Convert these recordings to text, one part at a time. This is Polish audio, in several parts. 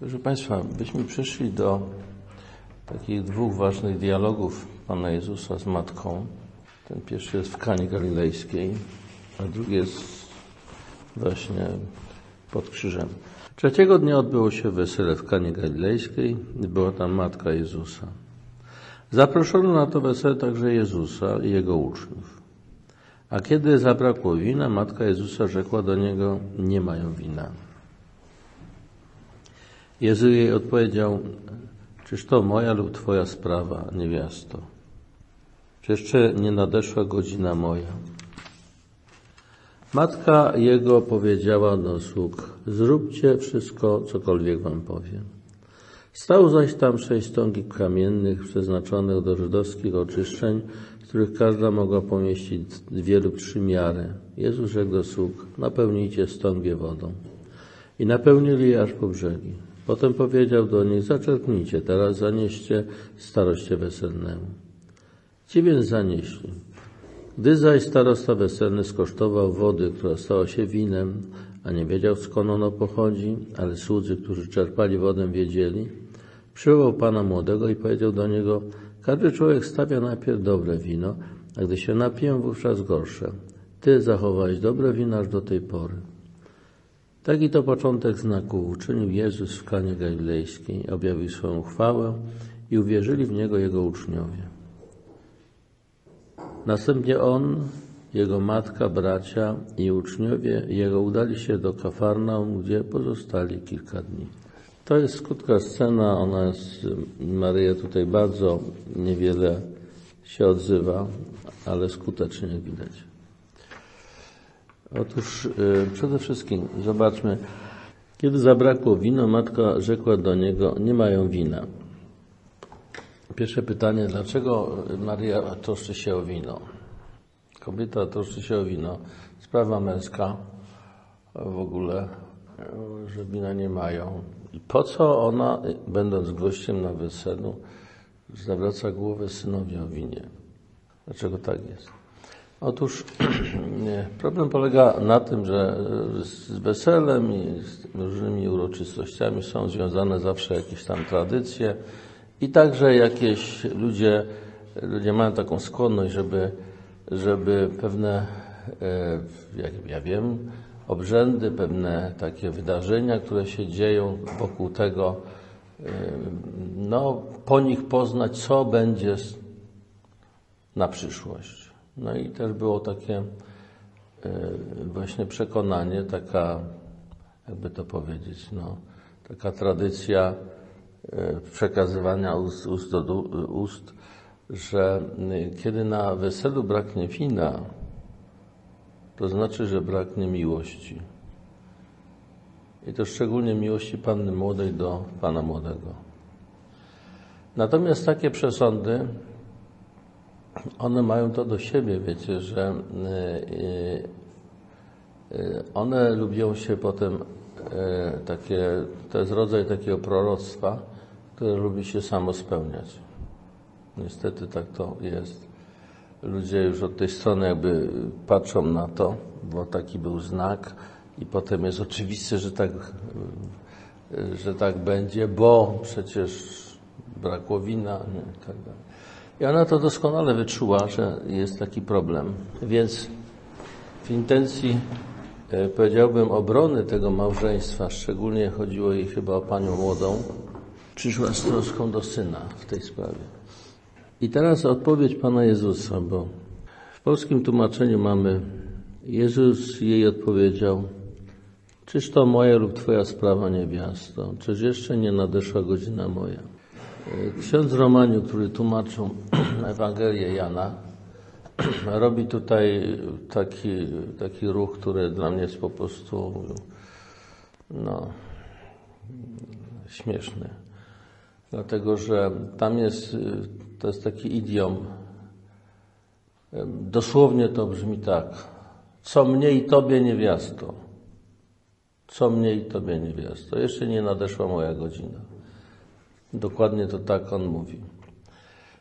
Proszę Państwa, byśmy przeszli do takich dwóch ważnych dialogów Pana Jezusa z Matką. Ten pierwszy jest w Kanie Galilejskiej, a drugi jest właśnie pod krzyżem. Trzeciego dnia odbyło się wesele w Kanie Galilejskiej. Była tam Matka Jezusa. Zaproszono na to wesele także Jezusa i Jego uczniów. A kiedy zabrakło wina, Matka Jezusa rzekła do Niego, nie mają wina. Jezus jej odpowiedział, czyż to moja lub Twoja sprawa, niewiasto? Jeszcze nie nadeszła godzina moja? Matka jego powiedziała do sług, zróbcie wszystko, cokolwiek wam powiem. Stał zaś tam sześć stągik kamiennych przeznaczonych do żydowskich oczyszczeń, z których każda mogła pomieścić dwie lub trzy miary. Jezus rzekł do sług, napełnijcie stągie wodą. I napełnili je aż po brzegi. Potem powiedział do nich, zaczerpnijcie, teraz zanieście staroście weselnemu. Ci więc zanieśli. Gdy zaś starosta weselny skosztował wody, która stała się winem, a nie wiedział skąd ono pochodzi, ale słudzy, którzy czerpali wodę wiedzieli, przywołał pana młodego i powiedział do niego, każdy człowiek stawia najpierw dobre wino, a gdy się napiją, wówczas gorsze. Ty zachowałeś dobre wino aż do tej pory. Taki to początek znaków uczynił Jezus w Kanie Galilejskiej, objawił swoją chwałę i uwierzyli w Niego Jego uczniowie. Następnie On, Jego matka, bracia i uczniowie Jego udali się do Kafarnaum, gdzie pozostali kilka dni. To jest krótka scena, ona jest, Maryja tutaj bardzo niewiele się odzywa, ale skutecznie widać. Otóż y, przede wszystkim zobaczmy, kiedy zabrakło wino, matka rzekła do niego, nie mają wina. Pierwsze pytanie, dlaczego Maria troszczy się o wino? Kobieta troszczy się o wino. Sprawa męska w ogóle, że wina nie mają. I po co ona, będąc gościem na weselu, zawraca głowę synowi o winie? Dlaczego tak jest? Otóż problem polega na tym, że z weselem i z różnymi uroczystościami są związane zawsze jakieś tam tradycje i także jakieś ludzie, ludzie mają taką skłonność, żeby, żeby pewne, jak ja wiem, obrzędy, pewne takie wydarzenia, które się dzieją wokół tego, no, po nich poznać, co będzie na przyszłość. No i też było takie właśnie przekonanie, taka, jakby to powiedzieć, no, taka tradycja przekazywania ust, ust do ust, że kiedy na weselu braknie wina, to znaczy, że braknie miłości. I to szczególnie miłości panny młodej do pana młodego. Natomiast takie przesądy, one mają to do siebie, wiecie, że one lubią się potem takie, to jest rodzaj takiego proroctwa, które lubi się samo spełniać. Niestety tak to jest. Ludzie już od tej strony jakby patrzą na to, bo taki był znak i potem jest oczywiste, że tak, że tak będzie, bo przecież brakło wina i tak dalej. I ona to doskonale wyczuła, że jest taki problem. Więc w intencji powiedziałbym obrony tego małżeństwa, szczególnie chodziło jej chyba o panią młodą, przyszła z troską do syna w tej sprawie. I teraz odpowiedź Pana Jezusa, bo w polskim tłumaczeniu mamy Jezus jej odpowiedział Czyż to moja lub Twoja sprawa, niewiasto? Czyż jeszcze nie nadeszła godzina moja? Ksiądz Romaniu, który tłumaczył Ewangelię Jana, robi tutaj taki, taki ruch, który dla mnie jest po prostu no, śmieszny. Dlatego, że tam jest, to jest taki idiom, dosłownie to brzmi tak, co mnie i Tobie niewiasto, co mnie i Tobie niewiasto, jeszcze nie nadeszła moja godzina. Dokładnie to tak on mówi.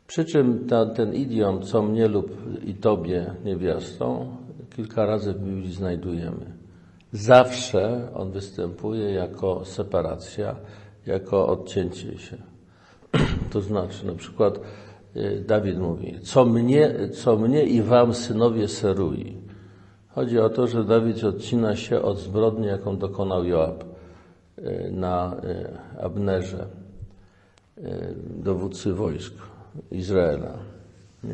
Przy czym ta, ten idiom, co mnie lub i Tobie niewiastą, kilka razy w Biblii znajdujemy. Zawsze on występuje jako separacja, jako odcięcie się. To znaczy, na przykład y, Dawid mówi, co mnie, co mnie i wam synowie serui. Chodzi o to, że Dawid odcina się od zbrodni, jaką dokonał Joab y, na y, Abnerze, dowódcy wojsk Izraela.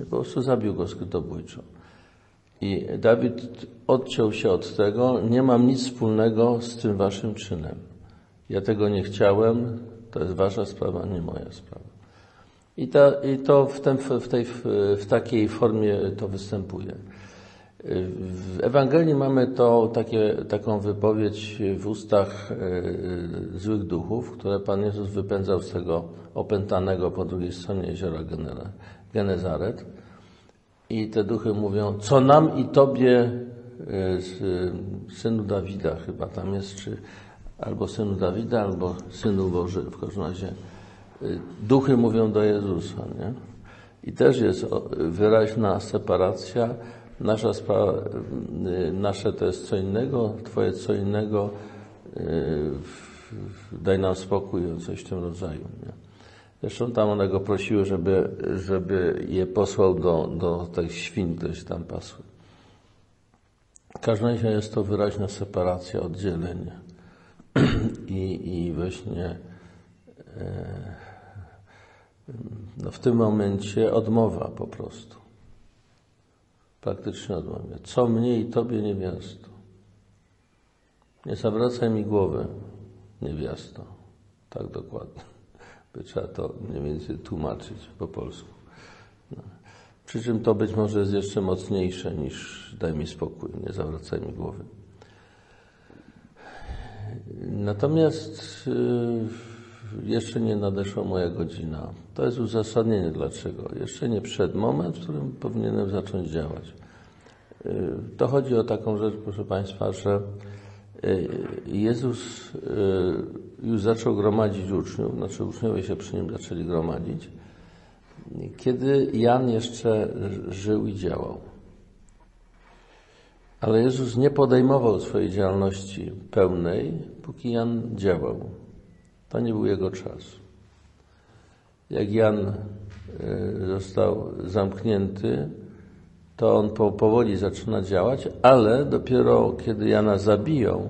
Po prostu zabił go skrytobójczo. I Dawid odciął się od tego, nie mam nic wspólnego z tym waszym czynem. Ja tego nie chciałem, to jest wasza sprawa, nie moja sprawa. I, ta, i to w, w, tej, w takiej formie to występuje. W Ewangelii mamy to takie, taką wypowiedź w ustach e, złych duchów, które Pan Jezus wypędzał z tego opętanego po drugiej stronie jeziora Genezaret. I te duchy mówią, co nam i Tobie, e, synu Dawida chyba tam jest, czy albo synu Dawida, albo synu Boży, w każdym razie. E, duchy mówią do Jezusa, nie? I też jest wyraźna separacja. Nasza sprawa, e, nasze to jest co innego, Twoje co innego, daj nam spokój, coś w tym rodzaju. Nie? Zresztą tam one go prosiły, żeby, żeby je posłał do, do tych świń, które się tam pasły. W każdym razie jest to wyraźna separacja, oddzielenie. I, i właśnie e, no w tym momencie odmowa po prostu. Praktycznie odmowa. Co mnie i tobie niewiasto? Nie zawracaj mi głowy, niewiasto. Tak dokładnie by trzeba to mniej więcej tłumaczyć po polsku. No. Przy czym to być może jest jeszcze mocniejsze niż daj mi spokój, nie zawracaj mi głowy. Natomiast yy, jeszcze nie nadeszła moja godzina. To jest uzasadnienie dlaczego. Jeszcze nie przed moment, w którym powinienem zacząć działać. Yy, to chodzi o taką rzecz, proszę Państwa, że yy, Jezus yy, już zaczął gromadzić uczniów, znaczy uczniowie się przy nim zaczęli gromadzić, kiedy Jan jeszcze żył i działał. Ale Jezus nie podejmował swojej działalności pełnej, póki Jan działał. To nie był jego czas. Jak Jan e, został zamknięty, to on powoli zaczyna działać, ale dopiero kiedy Jana zabiją,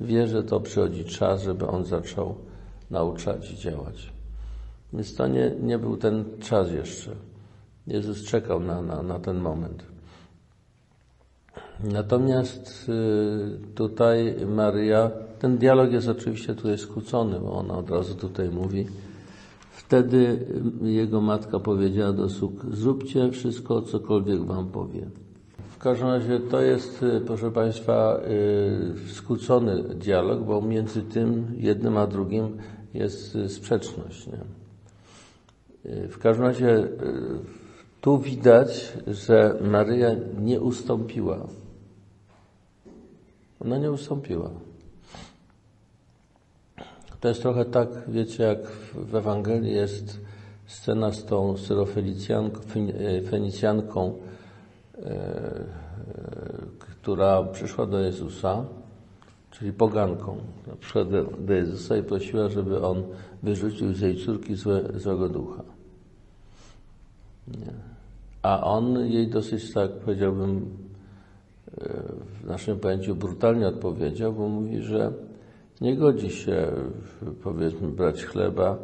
wie, że to przychodzi czas, żeby on zaczął nauczać i działać. Więc to nie, nie był ten czas jeszcze. Jezus czekał na, na, na ten moment. Natomiast y, tutaj Maryja, ten dialog jest oczywiście tutaj skłócony, bo ona od razu tutaj mówi. Wtedy jego matka powiedziała do sług, zróbcie wszystko, cokolwiek wam powie każdym razie to jest, y, proszę Państwa, y, skłócony dialog, bo między tym jednym a drugim jest y, sprzeczność. Nie? W każdym razie tu widać, że Maryja nie ustąpiła. Ona nie ustąpiła. To jest trochę tak, wiecie, jak w Ewangelii jest scena z tą syrofenicjanką, E, która przyszła do Jezusa, czyli poganką, przyszła do, do Jezusa i prosiła, żeby On wyrzucił z jej córki złe, złego ducha. Nie. A On jej dosyć, tak powiedziałbym, e, w naszym pojęciu brutalnie odpowiedział, bo mówi, że nie godzi się, powiedzmy, brać chleba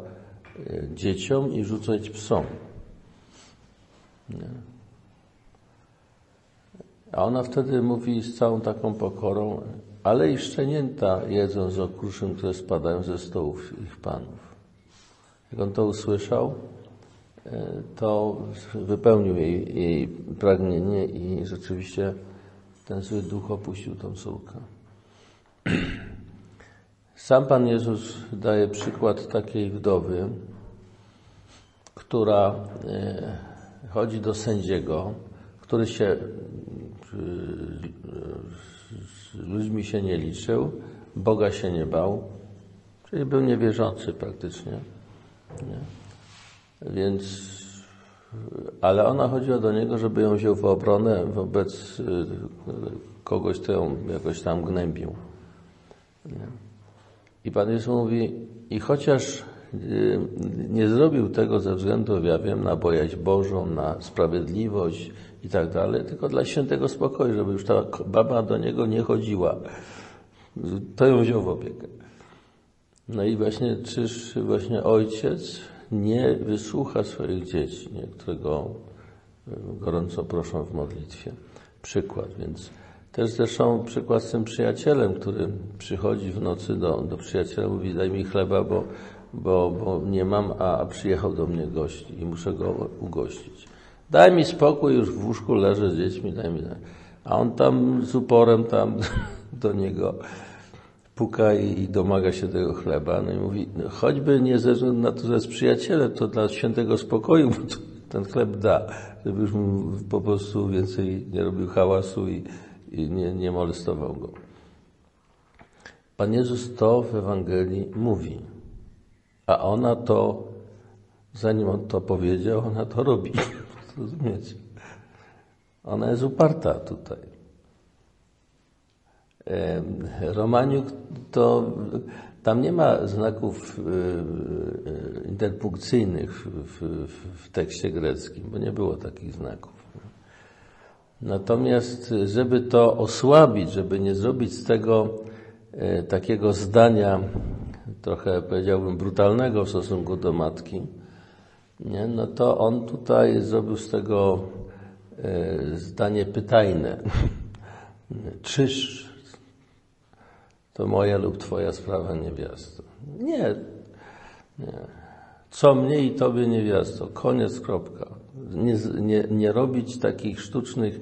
e, dzieciom i rzucać psom. Nie. A ona wtedy mówi z całą taką pokorą, ale i szczenięta jedzą z okruszyn, które spadają ze stołów ich panów. Jak on to usłyszał, e, to wypełnił jej, jej pragnienie i rzeczywiście ten zły duch opuścił tą córkę. Sam Pan Jezus daje przykład takiej wdowy, która e, chodzi do sędziego, który się z ludźmi się nie liczył, Boga się nie bał, czyli był niewierzący praktycznie. Nie? Więc, ale ona chodziła do niego, żeby ją wziął w obronę wobec y, kogoś, kto ją jakoś tam gnębił. Nie? I Pan Jezus mówi, I chociaż y, nie zrobił tego ze względu, ja wiem, na bojaźń Bożą, na sprawiedliwość i tak dalej, tylko dla świętego spokoju, żeby już ta baba do niego nie chodziła. To ją wziął w opiekę. No i właśnie, czyż właśnie ojciec nie wysłucha swoich dzieci, nie, którego gorąco proszą w modlitwie. Przykład, więc też zresztą przykład z tym przyjacielem, który przychodzi w nocy do, do przyjaciela, mówi daj mi chleba, bo, bo, bo nie mam, a, przyjechał do mnie gość i muszę go ugościć. Daj mi spokój, już w łóżku leżę z dziećmi, daj mi. A on tam z uporem tam do niego puka i domaga się tego chleba. No i mówi, no choćby nie ze względu na to, że jest przyjacielem, to dla świętego spokoju ten chleb da, żeby już mu po prostu więcej nie robił hałasu i, i nie, nie molestował go. Pan Jezus to w Ewangelii mówi, a ona to, zanim on to powiedział, ona to robi. Rozumiecie? Ona jest uparta tutaj. Romaniuk to tam nie ma znaków y, y, interpunkcyjnych w, w, w, tekście greckim, bo nie było takich znaków. Natomiast, żeby to osłabić, żeby nie zrobić z tego y, takiego zdania, trochę powiedziałbym brutalnego w stosunku do matki, nie? no to on tutaj zrobił z tego zdanie pytajne. Czyż to moja lub twoja sprawa niewiasto. Nie, nie. Co mnie i tobie niewiasto. Koniec, kropka. Nie, nie, nie robić takich sztucznych,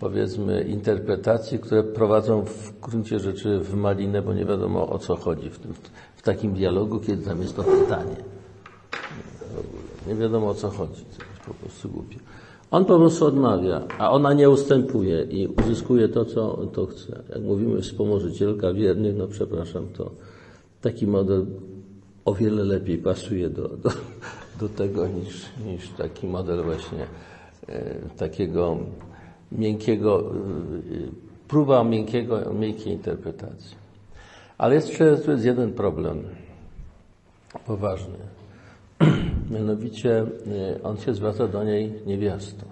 powiedzmy, interpretacji, które prowadzą w gruncie rzeczy w malinę, bo nie wiadomo o co chodzi w, tym, w takim dialogu, kiedy tam jest to pytanie. Nie wiadomo o co chodzi. To jest po prostu głupie. On po prostu odmawia, a ona nie ustępuje i uzyskuje to, co to chce. Jak mówimy wspomożycielka wiernych, no przepraszam, to taki model o wiele lepiej pasuje do, do, do tego niż, niż taki model właśnie e, takiego miękkiego, e, próba miękkiego, miękkiej interpretacji. Ale jeszcze jest jeden problem poważny. Mianowicie y, on się zwraca do niej niewiasto.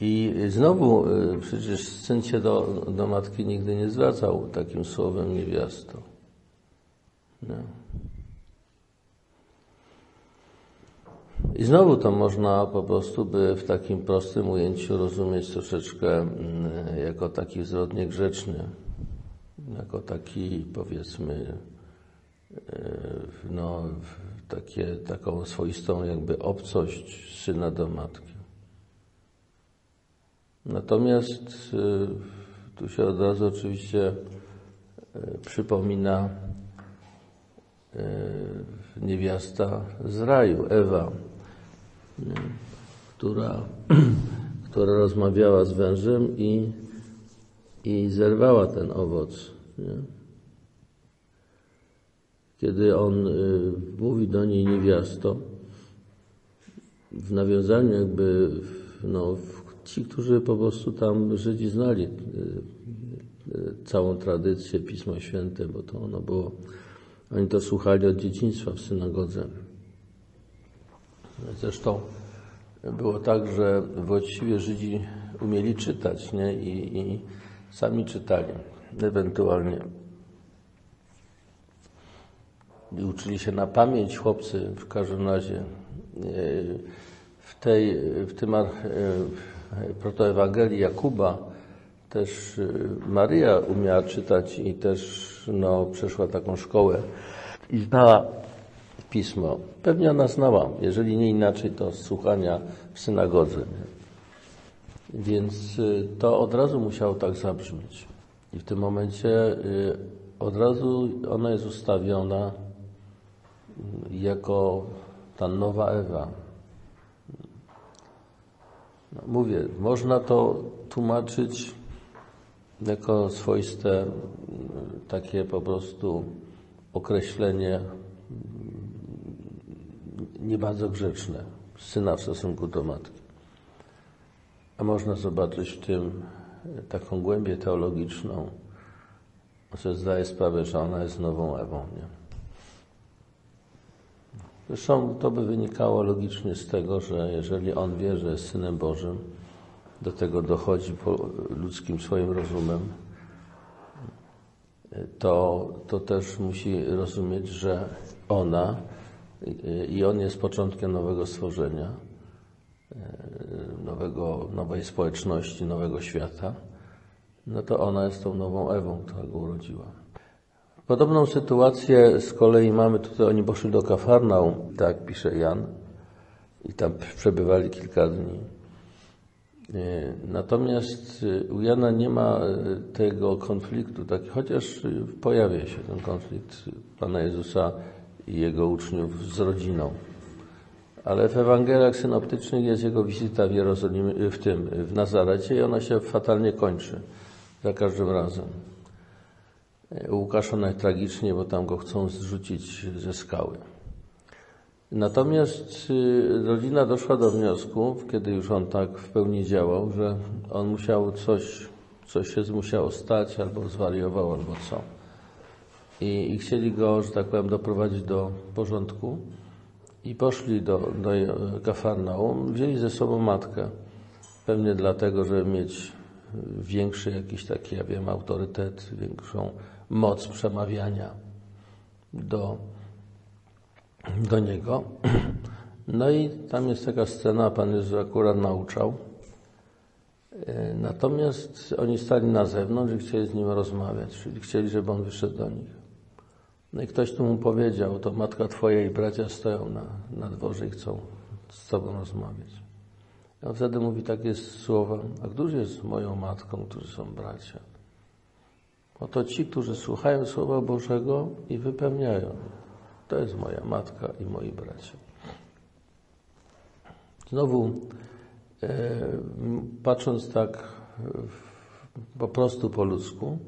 I znowu przecież syn się do, do matki nigdy nie zwracał takim słowem niewiasto. No. I znowu to można po prostu by w takim prostym ujęciu rozumieć troszeczkę mm, jako taki wzrok niegrzeczny jako taki powiedzmy e, no, takie, taką swoistą jakby obcość syna do matki. Natomiast e, tu się od razu oczywiście e, przypomina niewiasta z raju, Ewa, która, która rozmawiała z wężem i, i zerwała ten owoc. Nie? Kiedy on y, mówi do niej niewiasto, w nawiązaniu jakby, no, ci, którzy po prostu tam Żydzi znali y, całą tradycję Pisma Święte, bo to ono było, oni to słuchali od dzieciństwa w synagodze. Zresztą było tak, że właściwie Żydzi umieli czytać, nie? I, i sami czytali ewentualnie. I uczyli się na pamięć chłopcy w każdym razie. E, w, tej, w tym e, protoewangelii Jakuba też e, Maryja umiała czytać i też no, przeszła taką szkołę i znała pismo. Pewnie ona znała, jeżeli nie inaczej, to z słuchania w synagodze. Więc to od razu musiało tak zabrzmieć. I w tym momencie y, od razu ona jest ustawiona jako ta nowa Ewa. No, mówię, można to tłumaczyć jako swoiste y, takie po prostu określenie y, nie bardzo grzeczne syna w stosunku do matki. A można zobaczyć w tym taką głębię teologiczną, że zdaje sprawę, że ona jest nową Ewą. Nie? Zresztą to by wynikało logicznie z tego, że jeżeli on wie, że jest Synem Bożym, do tego dochodzi ludzkim swoim rozumem, to, to też musi rozumieć, że ona i on jest początkiem nowego stworzenia, nowego, nowej społeczności, nowego świata, no to ona jest tą nową Ewą, która go urodziła. Podobną sytuację z kolei mamy tutaj, oni poszli do Kafarnaum, tak pisze Jan, i tam przebywali kilka dni. Natomiast u Jana nie ma tego konfliktu, tak, chociaż pojawia się ten konflikt Pana Jezusa i Jego uczniów z rodziną. Ale w Ewangeliach synoptycznych jest Jego wizyta w Jerozolimie, w tym, w Nazarecie i ona się fatalnie kończy za każdym razem. U Łukasza najtragiczniej, bo tam go chcą zrzucić ze skały. Natomiast rodzina doszła do wniosku, kiedy już on tak w pełni działał, że on musiał coś, coś się musiało stać, albo zwariował, albo co. I, I, chcieli go, że tak powiem, doprowadzić do porządku i poszli do, do Kafarnaum, wzięli ze sobą matkę. Pewnie dlatego, żeby mieć większy jakiś taki, ja wiem, autorytet, większą moc przemawiania do, do niego. No i tam jest taka scena, Pan Jezus akurat nauczał. Natomiast oni stali na zewnątrz i chcieli z nim rozmawiać, czyli chcieli, żeby on wyszedł do nich. No i ktoś tu mu powiedział, to matka twoja i bracia stoją na, na dworze i chcą z tobą rozmawiać. A wtedy mówi takie słowa, a którzy jest moją matką, którzy są bracia? Oto ci, którzy słuchają Słowa Bożego i wypełniają. To jest moja matka i moi bracia. Znowu, e, patrząc tak e, po prostu po ludzku,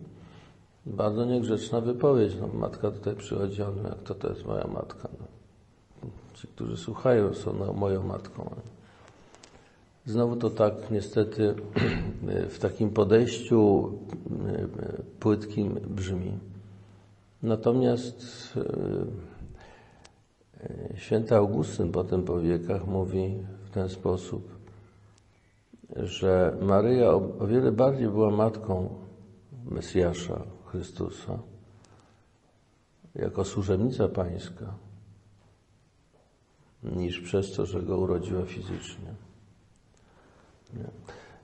bardzo niegrzeczna wypowiedź. No, matka tutaj przychodzi, on jak to, to jest moja matka. No. Ci, którzy słuchają, są no, moją matką. Znowu to tak niestety w takim podejściu płytkim brzmi. Natomiast święty Augustyn potem po wiekach mówi w ten sposób, że Maryja o wiele bardziej była matką Mesjasza, Chrystusa, jako służebnica pańska, niż przez to, że go urodziła fizycznie. Nie.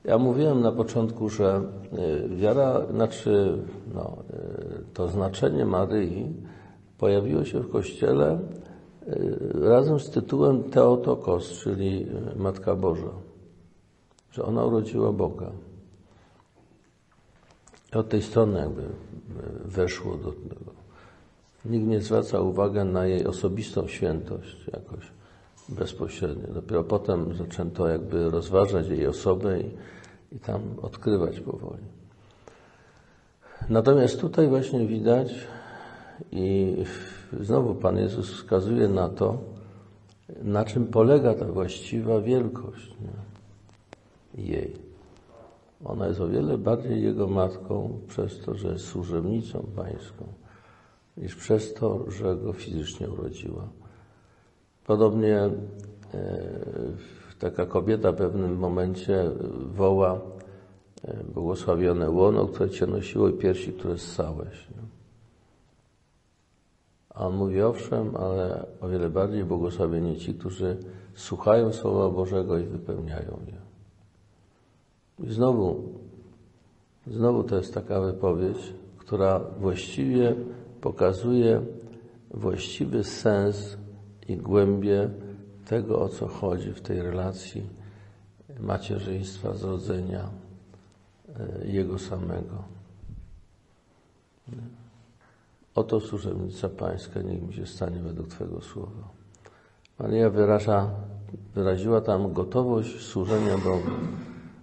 Ja mówiłem na początku, że y, wiara, znaczy no, y, to znaczenie Maryi pojawiło się w Kościele razem z tytułem Teotokos, czyli Matka Boża, że ona urodziła Boga. I od tej strony jakby weszło do tego. Nikt nie zwraca uwagi na jej osobistą świętość jakoś bezpośrednio. Dopiero potem zaczęto jakby rozważać jej osobę i, i tam odkrywać powoli. Natomiast tutaj właśnie widać i znowu Pan Jezus wskazuje na to, na czym polega ta właściwa wielkość nie? jej. Ona jest o wiele bardziej Jego matką przez to, że jest służebnicą pańską, niż przez to, że Go fizycznie urodziła. Podobnie e, taka kobieta w pewnym momencie woła e, błogosławione łono, które cię nosiło i piersi, które ssałeś. A on mówi, owszem, ale o wiele bardziej błogosławieni ci, którzy słuchają Słowa Bożego i wypełniają je. I znowu, znowu to jest taka wypowiedź, która właściwie pokazuje właściwy sens i głębię tego, o co chodzi w tej relacji macierzyństwa, zrodzenia e, Jego samego. Oto służebnica Pańska, niech mi się stanie według Twojego słowa. Maria wyraża, wyraziła tam gotowość służenia Bogu,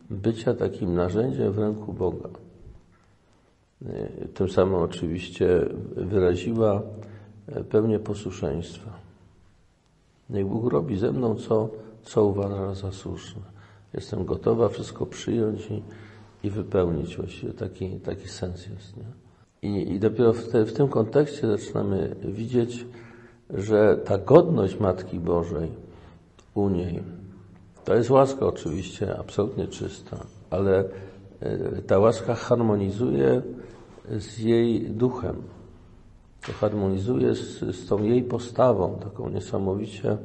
bycia takim narzędziem w ręku Boga. E, tym samym oczywiście wyraziła e, pełnię posłuszeństwa. Niech Bóg robi ze mną, co, co uważa za słuszne. Jestem gotowa wszystko przyjąć i, i wypełnić właściwie. Taki, taki sens jest. Nie? I, I dopiero w, te, w tym kontekście zaczynamy widzieć, że ta godność Matki Bożej u niej, to jest łaska oczywiście absolutnie czysta, ale e, ta łaska harmonizuje z jej duchem. To harmonizuje z, z tą jej postawą, taką niesamowicie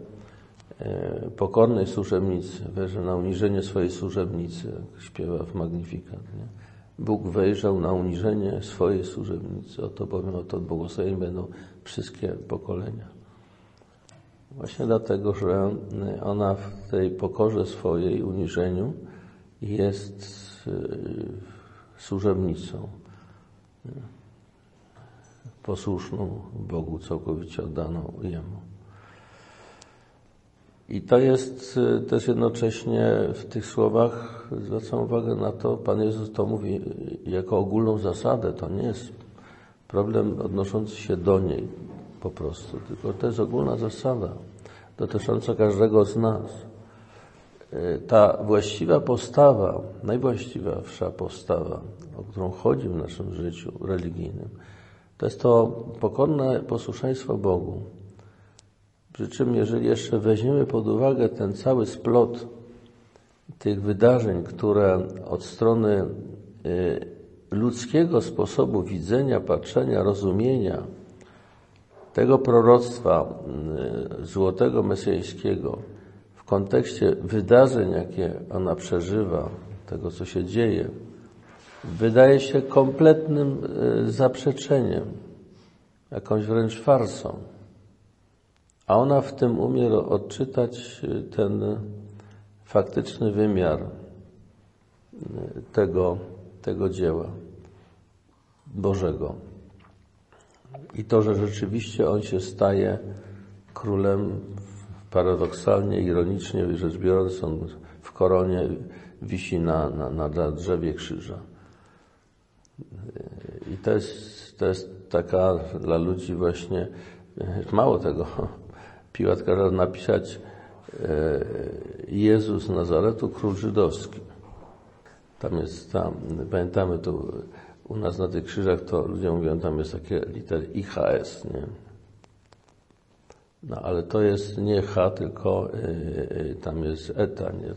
e, pokornej służebnicy, wejrzy na uniżenie swojej służebnicy, jak śpiewa w Magnifikat. Nie? Bóg wejrzał na uniżenie swojej służebnicy. Oto bowiem oto błogosławieni będą wszystkie pokolenia. Właśnie dlatego, że ona w tej pokorze swojej, uniżeniu jest e, służebnicą posłuszną Bogu, całkowicie oddaną Jemu. I to jest y, też jednocześnie w tych słowach, zwracam uwagę na to, Pan Jezus to mówi jako ogólną zasadę, to nie jest problem odnoszący się do niej po prostu, tylko to jest ogólna zasada dotycząca każdego z nas. Y, ta właściwa postawa, najwłaściwsza postawa, o którą chodzi w naszym życiu religijnym, to jest to pokorne posłuszeństwo Bogu. Przy czym, jeżeli jeszcze weźmiemy pod uwagę ten cały splot tych wydarzeń, które od strony y, ludzkiego sposobu widzenia, patrzenia, rozumienia tego proroctwa y, złotego mesjańskiego w kontekście wydarzeń, jakie ona przeżywa, tego, co się dzieje, wydaje się kompletnym e, zaprzeczeniem, jakąś wręcz farsą. A ona w tym umie odczytać e, ten faktyczny wymiar e, tego, tego dzieła Bożego. I to, że rzeczywiście on się staje królem, paradoksalnie, ironicznie rzecz biorąc, on w koronie wisi na, na, na drzewie krzyża. I to jest, to jest taka dla ludzi właśnie, mało tego, Piłat kazał napisać e, Jezus Nazaretu, król żydowski. Tam jest tam, pamiętamy tu u nas na tych krzyżach, to ludzie mówią, tam jest takie litery IHS, nie? No ale to jest nie H, tylko y, tam jest ETA, nie?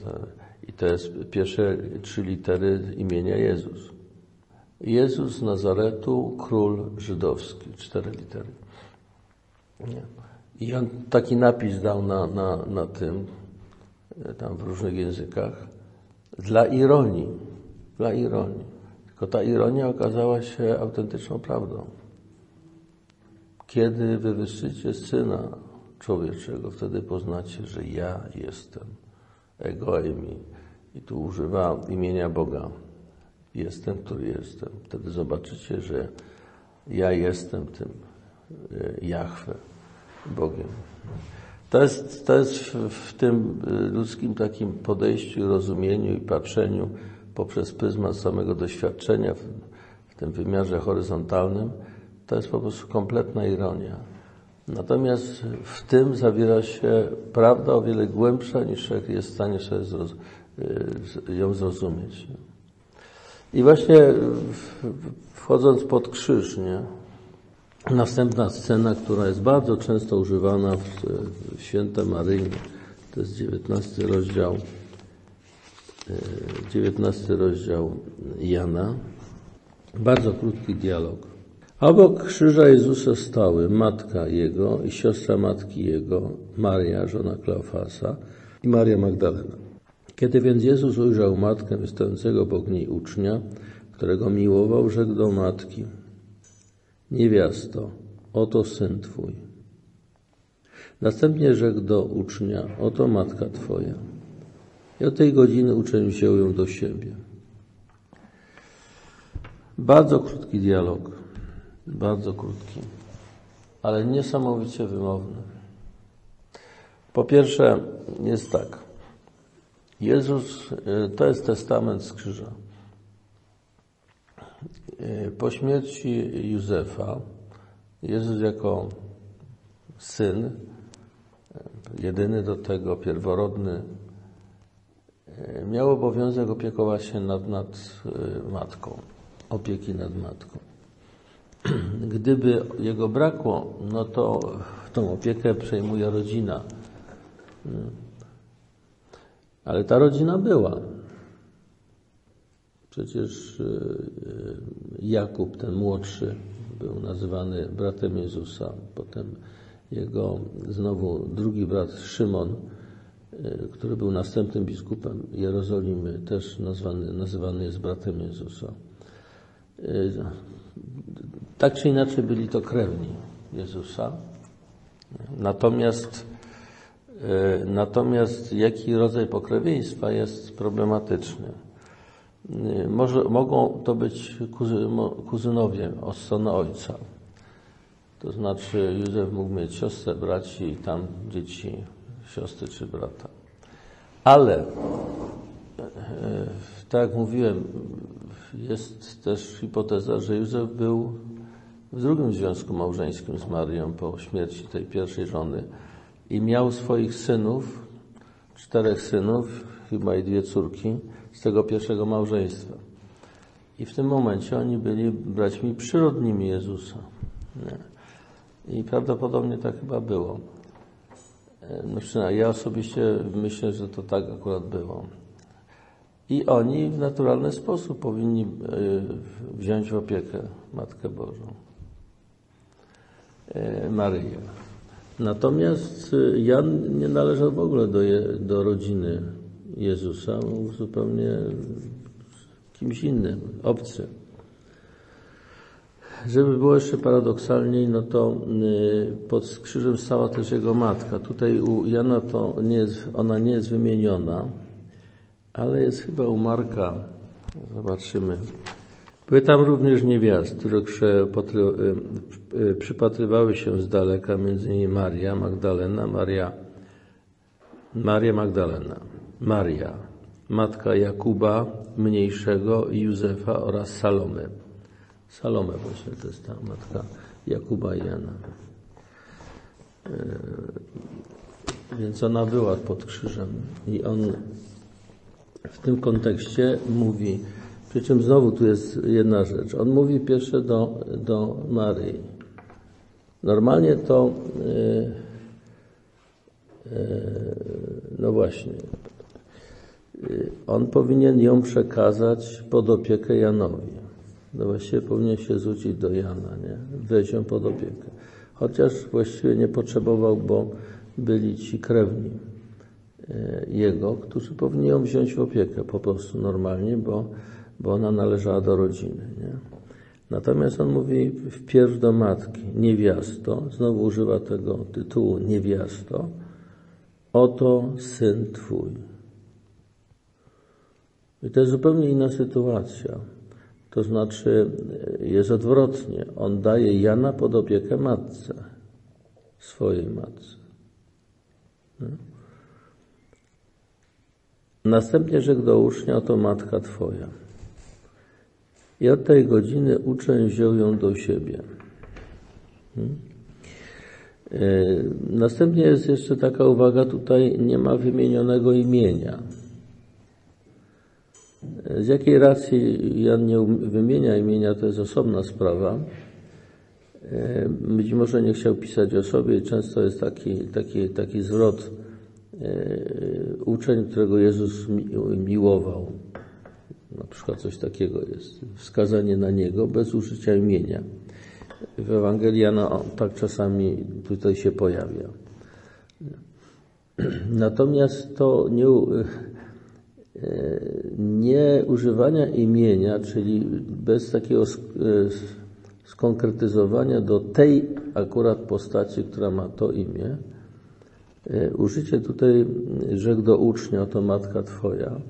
I to jest pierwsze trzy litery imienia Jezus. Jezus Nazaretu, król żydowski. Cztery litery. Nie. I on taki napis dał na, na, na tym, e, tam w różnych językach, dla ironii. Dla ironii. Tylko ta ironia okazała się autentyczną prawdą. Kiedy wywyższycie Syna Człowieczego, wtedy poznacie, że ja jestem. Ego Emi. I tu używa imienia Boga jestem, który jestem. Wtedy zobaczycie, że ja jestem tym e, Jahwe, Bogiem. To jest, to jest w, w tym e, ludzkim takim podejściu, rozumieniu i patrzeniu poprzez pryzmat samego doświadczenia w, w tym wymiarze horyzontalnym, to jest po prostu kompletna ironia. Natomiast w tym zawiera się prawda o wiele głębsza niż człowiek jest w stanie sobie e, ją zrozumieć. I właśnie wchodząc pod krzyż, nie? Następna scena, która jest bardzo często używana w, w Święte Maryjne, to jest 19 rozdział, 19 e, rozdział Jana. Bardzo krótki dialog. Obok krzyża Jezusa stały matka Jego i siostra matki Jego, Maria, żona Kleofasa i Maria Magdalena. Kiedy więc Jezus ujrzał matkę stojącego obok niej ucznia, którego miłował, rzekł do matki: Niewiasto, oto syn twój. Następnie rzekł do ucznia: Oto matka twoja. I od tej godziny uczeń wziął ją do siebie. Bardzo krótki dialog, bardzo krótki, ale niesamowicie wymowny. Po pierwsze, jest tak. Jezus e, to jest testament z krzyża. E, po śmierci Józefa, Jezus jako syn, e, jedyny do tego, pierworodny, e, miał obowiązek opiekować się nad, nad matką, opieki nad matką. Gdyby jego brakło, no to tą opiekę przejmuje rodzina. Ale ta rodzina była. Przecież Jakub, ten młodszy, był nazywany bratem Jezusa. Potem jego znowu drugi brat Szymon, który był następnym biskupem Jerozolimy, też nazwany, nazywany jest bratem Jezusa. Tak czy inaczej byli to krewni Jezusa. Natomiast, natomiast jaki rodzaj pokrewieństwa jest problematyczny? Może, mogą to być kuzy, kuzynowie od strony ojca. To znaczy Józef mógł mieć siostrę, braci i tam dzieci, siostry czy brata. Ale, tak jak mówiłem, jest też hipoteza, że Józef był w drugim związku małżeńskim z Marią po śmierci tej pierwszej żony i miał swoich synów, czterech synów, chyba i dwie córki, z tego pierwszego małżeństwa. I w tym momencie oni byli braćmi przyrodnimi Jezusa. I prawdopodobnie tak chyba było. No ja osobiście myślę, że to tak akurat było. I oni w naturalny sposób powinni e, wziąć w opiekę Matkę Bożą, e, Maryję. Natomiast Jan nie należał w ogóle do, do rodziny Jezusa, był zupełnie kimś innym, obcy. Żeby było jeszcze paradoksalniej, no to pod krzyżem stała też jego matka. Tutaj u Jana to nie jest, ona nie jest wymieniona, ale jest chyba u Marka. Zobaczymy. Były tam również niewiast, które przypatrywały się z daleka, między innymi Maria Magdalena, Maria, Maria Magdalena, Maria, matka Jakuba Mniejszego i Józefa oraz Salome. Salome właśnie to jest ta matka Jakuba i Jana. Więc ona była pod krzyżem i on w tym kontekście mówi, przy czym znowu tu jest jedna rzecz. On mówi pierwsze do, do Maryi. Normalnie to, yy, yy, no właśnie, on powinien ją przekazać pod opiekę Janowi. No właściwie powinien się zwrócić do Jana, nie? Weź ją pod opiekę. Chociaż właściwie nie potrzebował, bo byli ci krewni. E, jego, którzy powinni ją wziąć w opiekę po prostu normalnie, bo, bo ona należała do rodziny. Nie? Natomiast on mówi wpierw do matki, niewiasto, znowu używa tego tytułu niewiasto, oto syn twój. I to jest zupełnie inna sytuacja. To znaczy jest odwrotnie. On daje Jana pod opiekę matce, swojej matce. Nie? Następnie rzekł do ucznia, to matka Twoja. I od tej godziny uczeń wziął ją do siebie. Hmm? E, następnie jest jeszcze taka uwaga, tutaj nie ma wymienionego imienia. Z jakiej racji Jan nie wymienia imienia, to jest osobna sprawa. E, być może nie chciał pisać o sobie często jest taki, taki, taki zwrot E, uczeń, którego Jezus miłował. Na przykład coś takiego jest. Wskazanie na niego bez użycia imienia. W Ewangelii Jana tak czasami tutaj się pojawia. Natomiast to nie, nie używania imienia, czyli bez takiego e, skonkretyzowania do tej akurat postaci, która ma to imię, E, użycie tutaj rzekł do ucznia, to matka Twoja,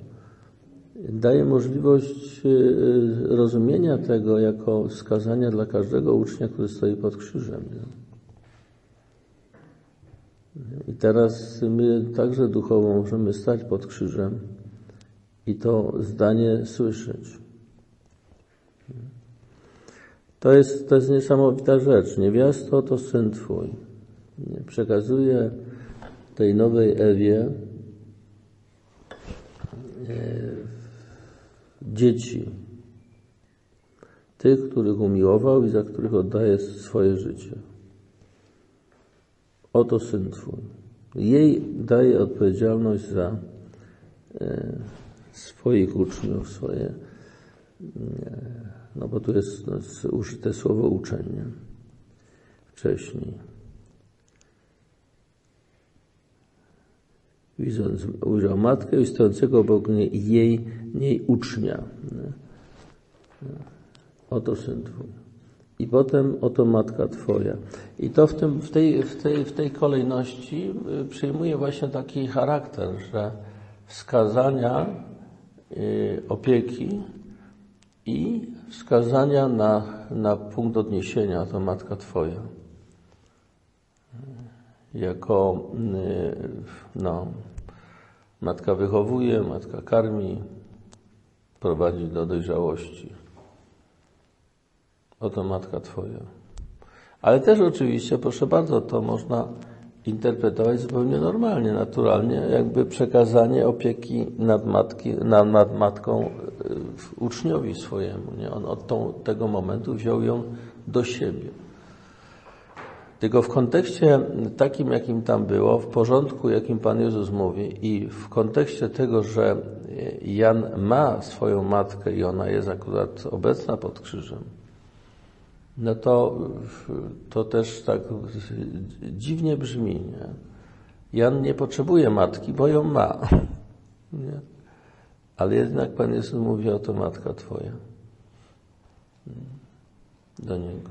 daje możliwość e, rozumienia tego jako wskazania dla każdego ucznia, który stoi pod krzyżem. I teraz my także duchowo możemy stać pod krzyżem i to zdanie słyszeć. To jest, to jest niesamowita rzecz. Niewiasto to syn Twój. Przekazuje tej nowej Ewie dzieci, tych, których umiłował i za których oddaje swoje życie. Oto syn Twój. Jej daje odpowiedzialność za e, swoich uczniów, swoje, no bo tu jest no, użyte słowo uczenie wcześniej. Widząc, ujrzał matkę i stojącego obok niej, jej, niej ucznia. Oto syn Twój. I potem oto matka Twoja. I to w, tym, w, tej, w, tej, w tej kolejności y, przyjmuje właśnie taki charakter, że wskazania opieki i wskazania na, na punkt odniesienia to matka Twoja. Jako y, no, matka wychowuje, matka karmi, prowadzi do dojrzałości. Oto matka Twoja. Ale też oczywiście, proszę bardzo, to można interpretować zupełnie normalnie, naturalnie, jakby przekazanie opieki nad, matki, nad, nad matką e, uczniowi swojemu. Nie? On od tą, tego momentu wziął ją do siebie. Tylko w kontekście takim, jakim tam było, w porządku, jakim Pan Jezus mówi i w kontekście tego, że Jan ma swoją matkę i ona jest akurat obecna pod krzyżem, no to, to też tak dziwnie brzmi. Nie? Jan nie potrzebuje matki, bo ją ma. Nie? Ale jednak Pan Jezus mówi, oto matka Twoja. Do Niego.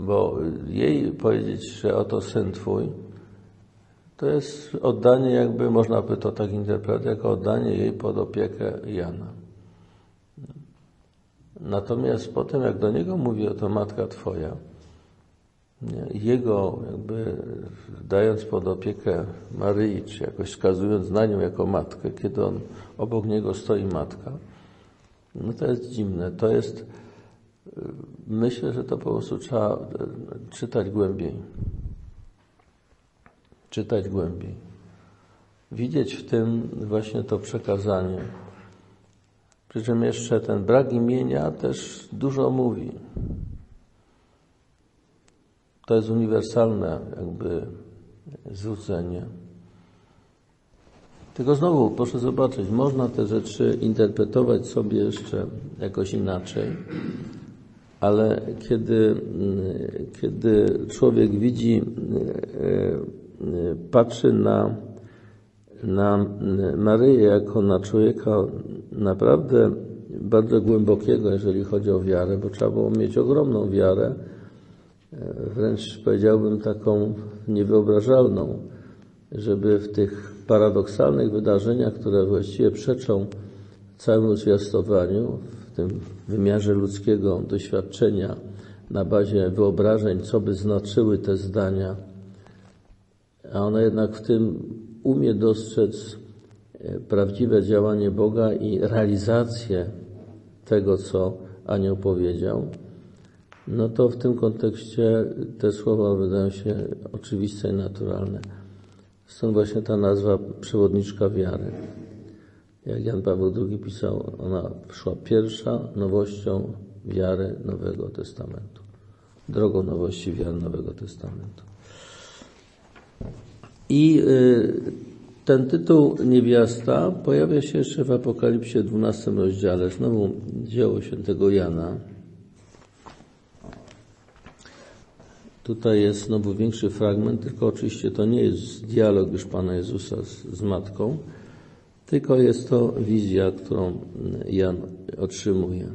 Bo jej powiedzieć, że oto Syn Twój, to jest oddanie jakby, można by to tak interpretować, jako oddanie jej pod opiekę Jana. Natomiast potem, jak do niego mówi oto matka Twoja, jego jakby dając pod opiekę Maryi, czy jakoś wskazując na nią jako matkę, kiedy on obok niego stoi matka, no to jest dziwne. To jest, myślę, że to po prostu trzeba czytać głębiej. Czytać głębiej. Widzieć w tym właśnie to przekazanie przy czym jeszcze ten brak imienia też dużo mówi. To jest uniwersalne jakby zwrócenie. Tylko znowu proszę zobaczyć, można te rzeczy interpretować sobie jeszcze jakoś inaczej, ale kiedy, kiedy człowiek widzi, e, e, patrzy na na Maryję jako na człowieka naprawdę bardzo głębokiego, jeżeli chodzi o wiarę, bo trzeba było mieć ogromną wiarę, e, wręcz powiedziałbym taką niewyobrażalną, żeby w tych paradoksalnych wydarzeniach, które właściwie przeczą całemu zwiastowaniu, w tym wymiarze ludzkiego doświadczenia, na bazie wyobrażeń, co by znaczyły te zdania, a one jednak w tym umie dostrzec prawdziwe działanie Boga i realizację tego, co anioł powiedział, no to w tym kontekście te słowa wydają się oczywiste i naturalne. Stąd właśnie ta nazwa przewodniczka wiary. Jak Jan Paweł II pisał, ona szła pierwsza nowością wiary Nowego Testamentu. Drogą nowości wiary Nowego Testamentu. I y, ten tytuł niewiasta pojawia się jeszcze w Apokalipsie 12 rozdziale, znowu dzieło świętego Jana. Tutaj jest znowu większy fragment, tylko oczywiście to nie jest dialog już Pana Jezusa z, z Matką, tylko jest to wizja, którą Jan otrzymuje.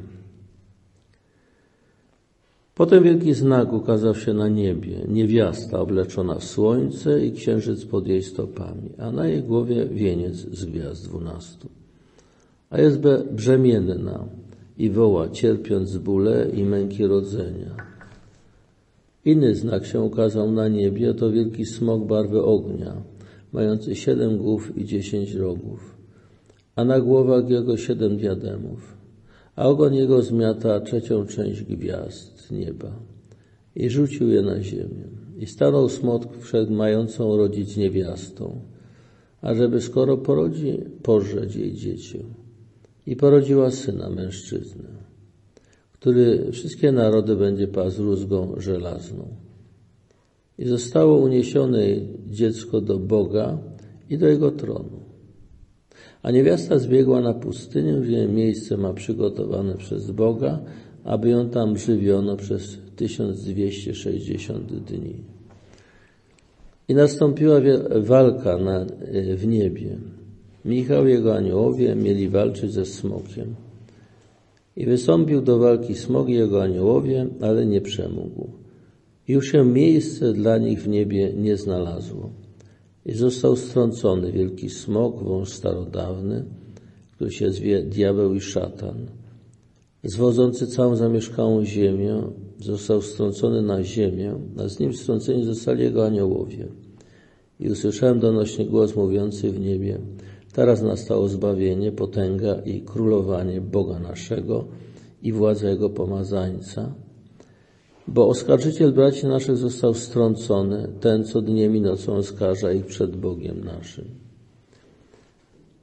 Potem wielki znak ukazał się na niebie, niewiasta obleczona w słońce i księżyc pod jej stopami, a na jej głowie wieniec z gwiazd dwunastu. A jest brzemienna i woła, cierpiąc bóle i męki rodzenia. Inny znak się ukazał na niebie, to wielki smok barwy ognia, mający siedem głów i dziesięć rogów, a na głowach jego siedem diademów a ogon jego zmiata trzecią część gwiazd nieba i rzucił je na ziemię. I stanął smok przed mającą rodzić niewiastą, ażeby skoro porodzi, pożreć jej dziecię. i porodziła syna, mężczyznę, który wszystkie narody będzie pasł rózgą żelazną. I zostało uniesione dziecko do Boga i do jego tronu. A niewiasta zbiegła na pustynię, gdzie miejsce ma przygotowane przez Boga, aby ją tam żywiono przez 1260 dni. I nastąpiła walka na, w niebie. Michał i jego aniołowie mieli walczyć ze smokiem. I wystąpił do walki smok i jego aniołowie, ale nie przemógł. Już się miejsce dla nich w niebie nie znalazło. I został strącony wielki smok, wąż starodawny, który się zwie diabeł i szatan. Zwodzący całą zamieszkałą ziemię, został strącony na ziemię, a z nim strąceni zostali jego aniołowie. I usłyszałem donośnie głos mówiący w niebie, teraz nastało zbawienie, potęga i królowanie Boga naszego i władza Jego pomazańca, bo oskarżyciel braci naszych został strącony, ten, co dniem i nocą oskarża ich przed Bogiem naszym.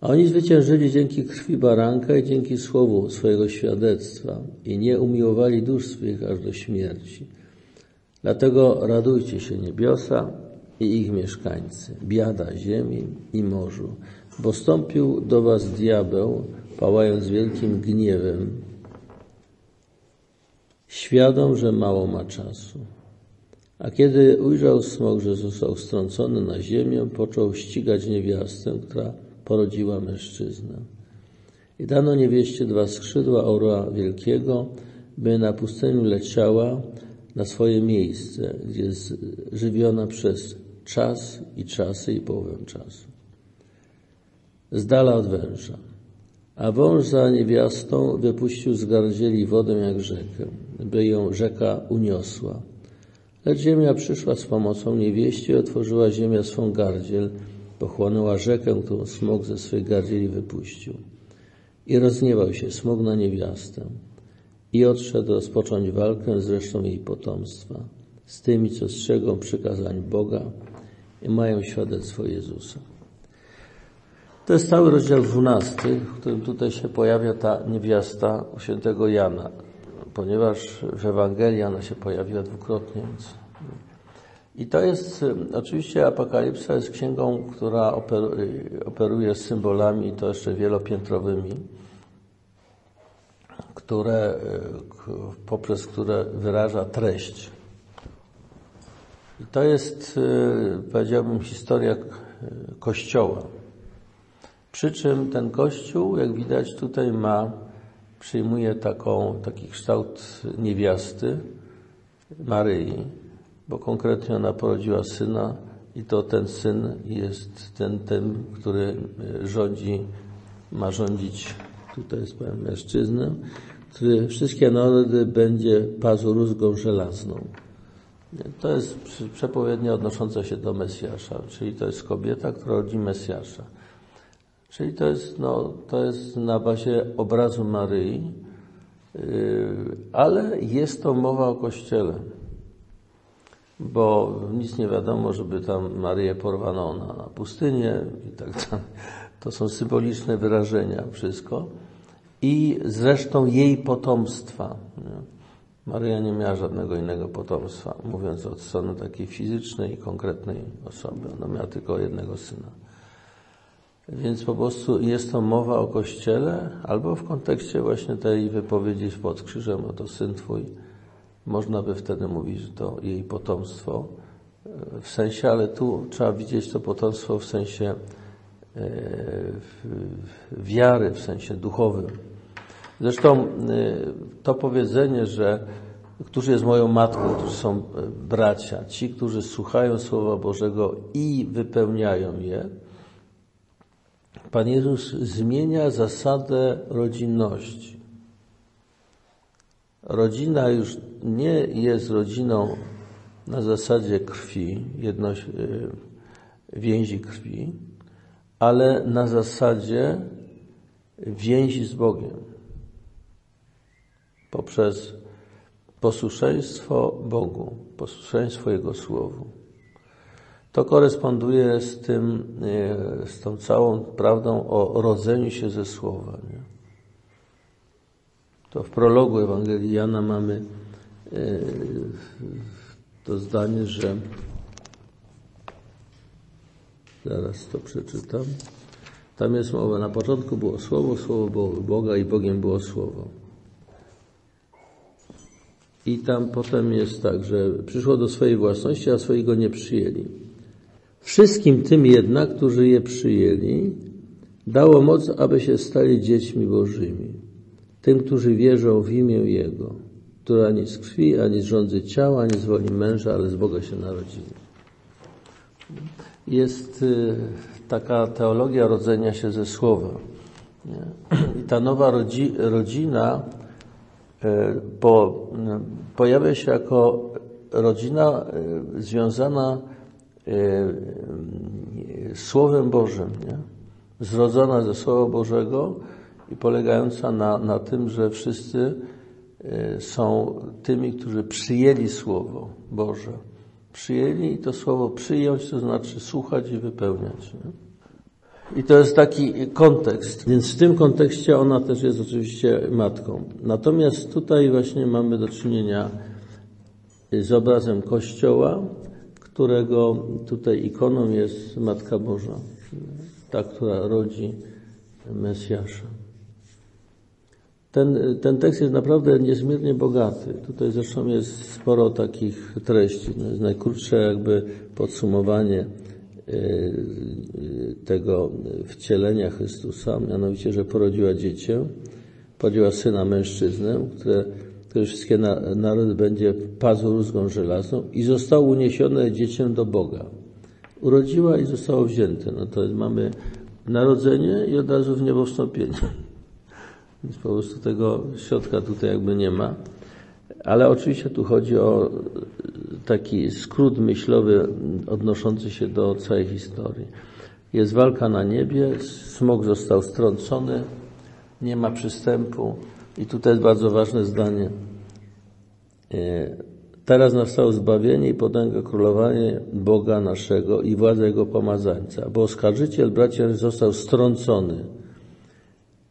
A oni zwyciężyli dzięki krwi baranka i dzięki słowu swojego świadectwa i nie umiłowali dusz swych aż do śmierci. Dlatego radujcie się niebiosa i ich mieszkańcy, biada ziemi i morzu, bo stąpił do was diabeł, pałając wielkim gniewem, świadom, że mało ma czasu. A kiedy ujrzał smok, że został strącony na ziemię, począł ścigać niewiastę, która porodziła mężczyznę. I dano niewieście dwa skrzydła orła wielkiego, by na pustyniu leciała na swoje miejsce, gdzie jest żywiona przez czas i czasy i połowę czasu. Z dala od węża. A wąż za niewiastą wypuścił z gardzieli wodę jak rzekę, by ją rzeka uniosła. Lecz ziemia przyszła z pomocą niewieści otworzyła ziemia swą gardziel, pochłonęła rzekę, którą smok ze swej gardzieli wypuścił. I rozniewał się smok na niewiastę i odszedł rozpocząć walkę z resztą jej potomstwa, z tymi, co strzegą przykazań Boga i mają świadectwo Jezusa. To jest cały rozdział 12, w którym tutaj się pojawia ta niewiasta świętego Jana, ponieważ w Ewangelii ona się pojawiła dwukrotnie. Więc... I to jest, oczywiście Apokalipsa jest księgą, która operuje symbolami, to jeszcze wielopiętrowymi, które, poprzez które wyraża treść. I to jest, powiedziałbym, historia Kościoła. Przy czym ten kościół, jak widać tutaj ma, przyjmuje taką, taki kształt niewiasty Maryi, bo konkretnie ona porodziła syna i to ten syn jest ten, ten, który rządzi, ma rządzić, tutaj jest powiem mężczyznę, który wszystkie narody będzie pazł rózgą żelazną. To jest przepowiednia odnosząca się do Mesjasza, czyli to jest kobieta, która rodzi Mesjasza. Czyli to jest, no, to jest na bazie obrazu Maryi, yy, ale jest to mowa o Kościele, bo nic nie wiadomo, żeby tam Maryję porwano na, na pustynię i tak dalej. To są symboliczne wyrażenia, wszystko. I zresztą jej potomstwa. Nie? Maryja nie miała żadnego innego potomstwa, mówiąc od strony takiej fizycznej i konkretnej osoby. Ona miała tylko jednego syna. Więc po prostu jest to mowa o Kościele, albo w kontekście właśnie tej wypowiedzi pod krzyżem, oto Syn Twój, można by wtedy mówić, że to jej potomstwo, e, w sensie, ale tu trzeba widzieć to potomstwo w sensie e, wiary, w sensie duchowym. Zresztą e, to powiedzenie, że którzy jest moją matką, którzy są bracia, ci, którzy słuchają Słowa Bożego i wypełniają je, Pan Jezus zmienia zasadę rodzinności. Rodzina już nie jest rodziną na zasadzie krwi, jedność, y, więzi krwi, ale na zasadzie więzi z Bogiem. Poprzez posłuszeństwo Bogu, posłuszeństwo Jego Słowu. To koresponduje z tym, e, z tą całą prawdą o rodzeniu się ze Słowa. Nie? To w prologu Ewangelii Jana mamy to zdanie, że zaraz to przeczytam. Tam jest mowa, na początku było Słowo, Słowo było Boga i Bogiem było Słowo. I tam potem jest tak, że przyszło do swojej własności, a swojego nie przyjęli. Wszystkim tym jednak, którzy je przyjęli, dało moc, aby się stali dziećmi Bożymi. Tym, którzy wierzą w imię Jego, która ani z krwi, ani z rządzy ciała, ani z woli męża, ale z Boga się narodzili. Jest y, taka teologia rodzenia się ze słowa. I ta nowa rodzi, rodzina po, pojawia się jako rodzina związana Słowem Bożym, nie? zrodzona ze Słowa Bożego i polegająca na, na tym, że wszyscy są tymi, którzy przyjęli Słowo Boże. Przyjęli i to Słowo przyjąć, to znaczy słuchać i wypełniać. Nie? I to jest taki kontekst, więc w tym kontekście ona też jest oczywiście matką. Natomiast tutaj właśnie mamy do czynienia z obrazem Kościoła, którego tutaj ikoną jest Matka Boża, ta, która rodzi Mesjasza. Ten, ten tekst jest naprawdę niezmiernie bogaty. Tutaj zresztą jest sporo takich treści. No jest najkrótsze jakby podsumowanie tego wcielenia Chrystusa, mianowicie, że porodziła dziecię, porodziła syna mężczyznę, które, który wszystkie na, naród będzie pazur rózgą żelazną i zostało uniesione dziecię do Boga. Urodziła i zostało wzięte. No to mamy narodzenie i od razu w niebo wstąpienie. Więc po prostu tego środka tutaj jakby nie ma. Ale oczywiście tu chodzi o taki skrót myślowy odnoszący się do całej historii. Jest walka na niebie, smok został strącony, nie ma przystępu i tutaj jest bardzo ważne zdanie. E, teraz nastało zbawienie i potęga królowanie Boga naszego i władza Jego pomazańca, bo oskarżyciel bracia został strącony.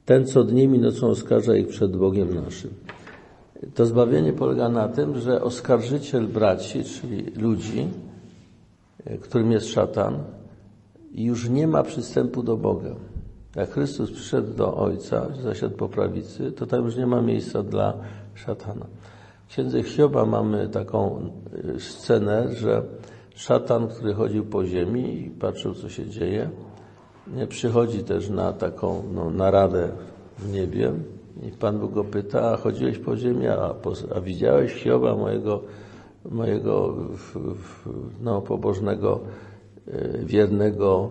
Ten, co dniem i nocą oskarża ich przed Bogiem naszym. To zbawienie polega na tym, że oskarżyciel braci, czyli ludzi, e, którym jest szatan, już nie ma przystępu do Boga. Jak Chrystus przyszedł do Ojca, zasiadł po prawicy, to tam już nie ma miejsca dla szatana. W księdze Hioba mamy taką e, scenę, że szatan, który chodził po ziemi i patrzył, co się dzieje, nie przychodzi też na taką no, naradę w niebie, i Pan Bóg go pyta, a chodziłeś po ziemi, a, a widziałeś Hioba, mojego, mojego no, pobożnego, e, wiernego.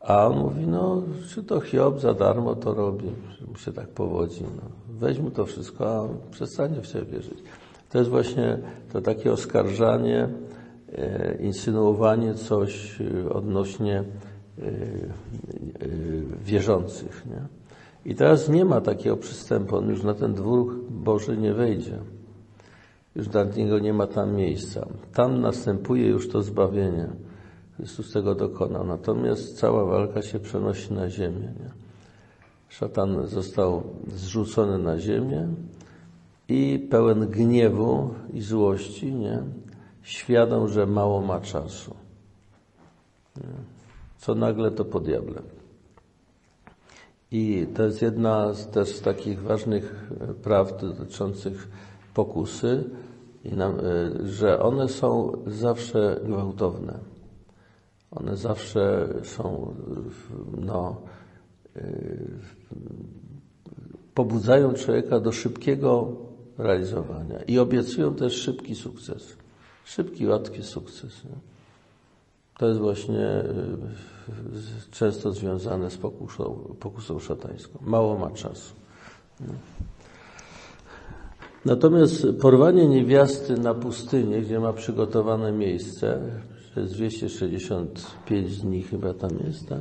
A on mówi, no, czy to Hiob za darmo to robi, mu się tak powodzi. No. Weź mu to wszystko, a przestanie w wierzyć. To jest właśnie to takie oskarżanie, e, insynuowanie coś odnośnie e, wierzących. Nie? I teraz nie ma takiego przystępu, on już na ten dwór Boży nie wejdzie. Już dla niego nie ma tam miejsca. Tam następuje już to zbawienie. Chrystus tego dokonał. Natomiast cała walka się przenosi na ziemię. Nie? Szatan został zrzucony na ziemię i pełen gniewu i złości, nie? świadom, że mało ma czasu. Nie? Co nagle to po diablem. I to jest jedna z też z takich ważnych e, praw dotyczących pokusy, e, że one są zawsze gwałtowne. One zawsze są, no, e, pobudzają człowieka do szybkiego realizowania i obiecują też szybki sukces. Szybki, łatwy sukces. To jest właśnie często związane z pokusą, pokusą szatańską. Mało ma czasu. Natomiast porwanie niewiasty na pustynię, gdzie ma przygotowane miejsce, przez 265 dni chyba tam jest, tak?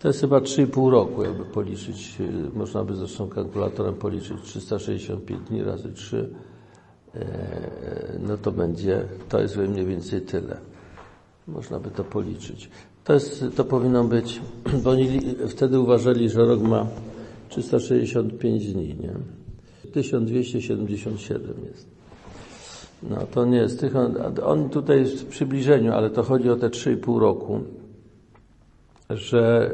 To jest chyba 3,5 roku, jakby policzyć, można by zresztą kalkulatorem policzyć 365 dni razy 3, e, no to będzie, to jest mniej więcej tyle. Można by to policzyć. To, jest, to powinno być, bo oni wtedy uważali, że rok ma 365 dni, nie? 1277 jest. No to nie jest tych, on tutaj jest w przybliżeniu, ale to chodzi o te 3,5 roku, że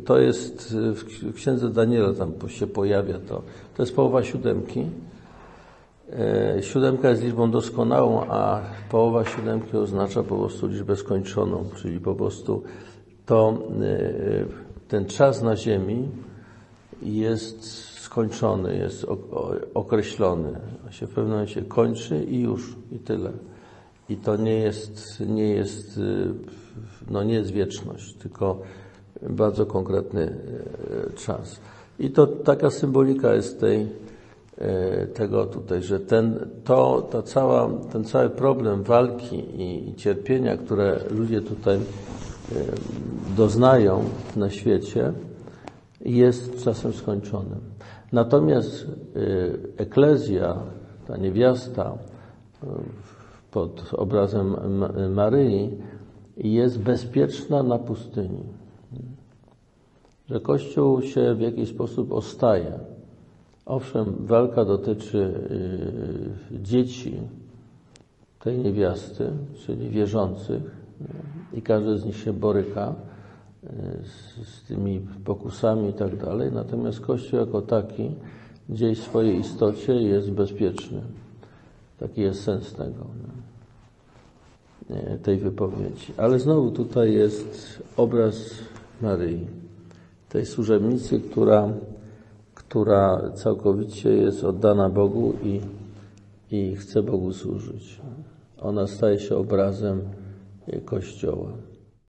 y, to jest w księdze Daniela tam się pojawia to. To jest połowa siódemki. Y, siódemka jest liczbą doskonałą, a połowa siódemki oznacza po prostu liczbę skończoną, czyli po prostu to y, ten czas na ziemi jest skończony, jest określony. się w pewnym momencie kończy i już, i tyle. I to nie jest, nie jest, no nie jest wieczność, tylko bardzo konkretny e, czas. I to taka symbolika jest tej, e, tego tutaj, że ten, to, ta cała, ten cały problem walki i, i cierpienia, które ludzie tutaj doznają na świecie, jest czasem skończonym. Natomiast y, eklezja, ta niewiasta y, pod obrazem Maryi jest bezpieczna na pustyni. Że Kościół się w jakiś sposób ostaje. Owszem, walka dotyczy y, dzieci tej niewiasty, czyli wierzących, i każdy z nich się boryka z, z tymi pokusami i tak dalej. Natomiast Kościół jako taki gdzieś w swojej istocie jest bezpieczny. Taki jest sens tego, tej wypowiedzi. Ale znowu tutaj jest obraz Maryi, tej służebnicy, która, która całkowicie jest oddana Bogu i, i chce Bogu służyć. Ona staje się obrazem Kościoła.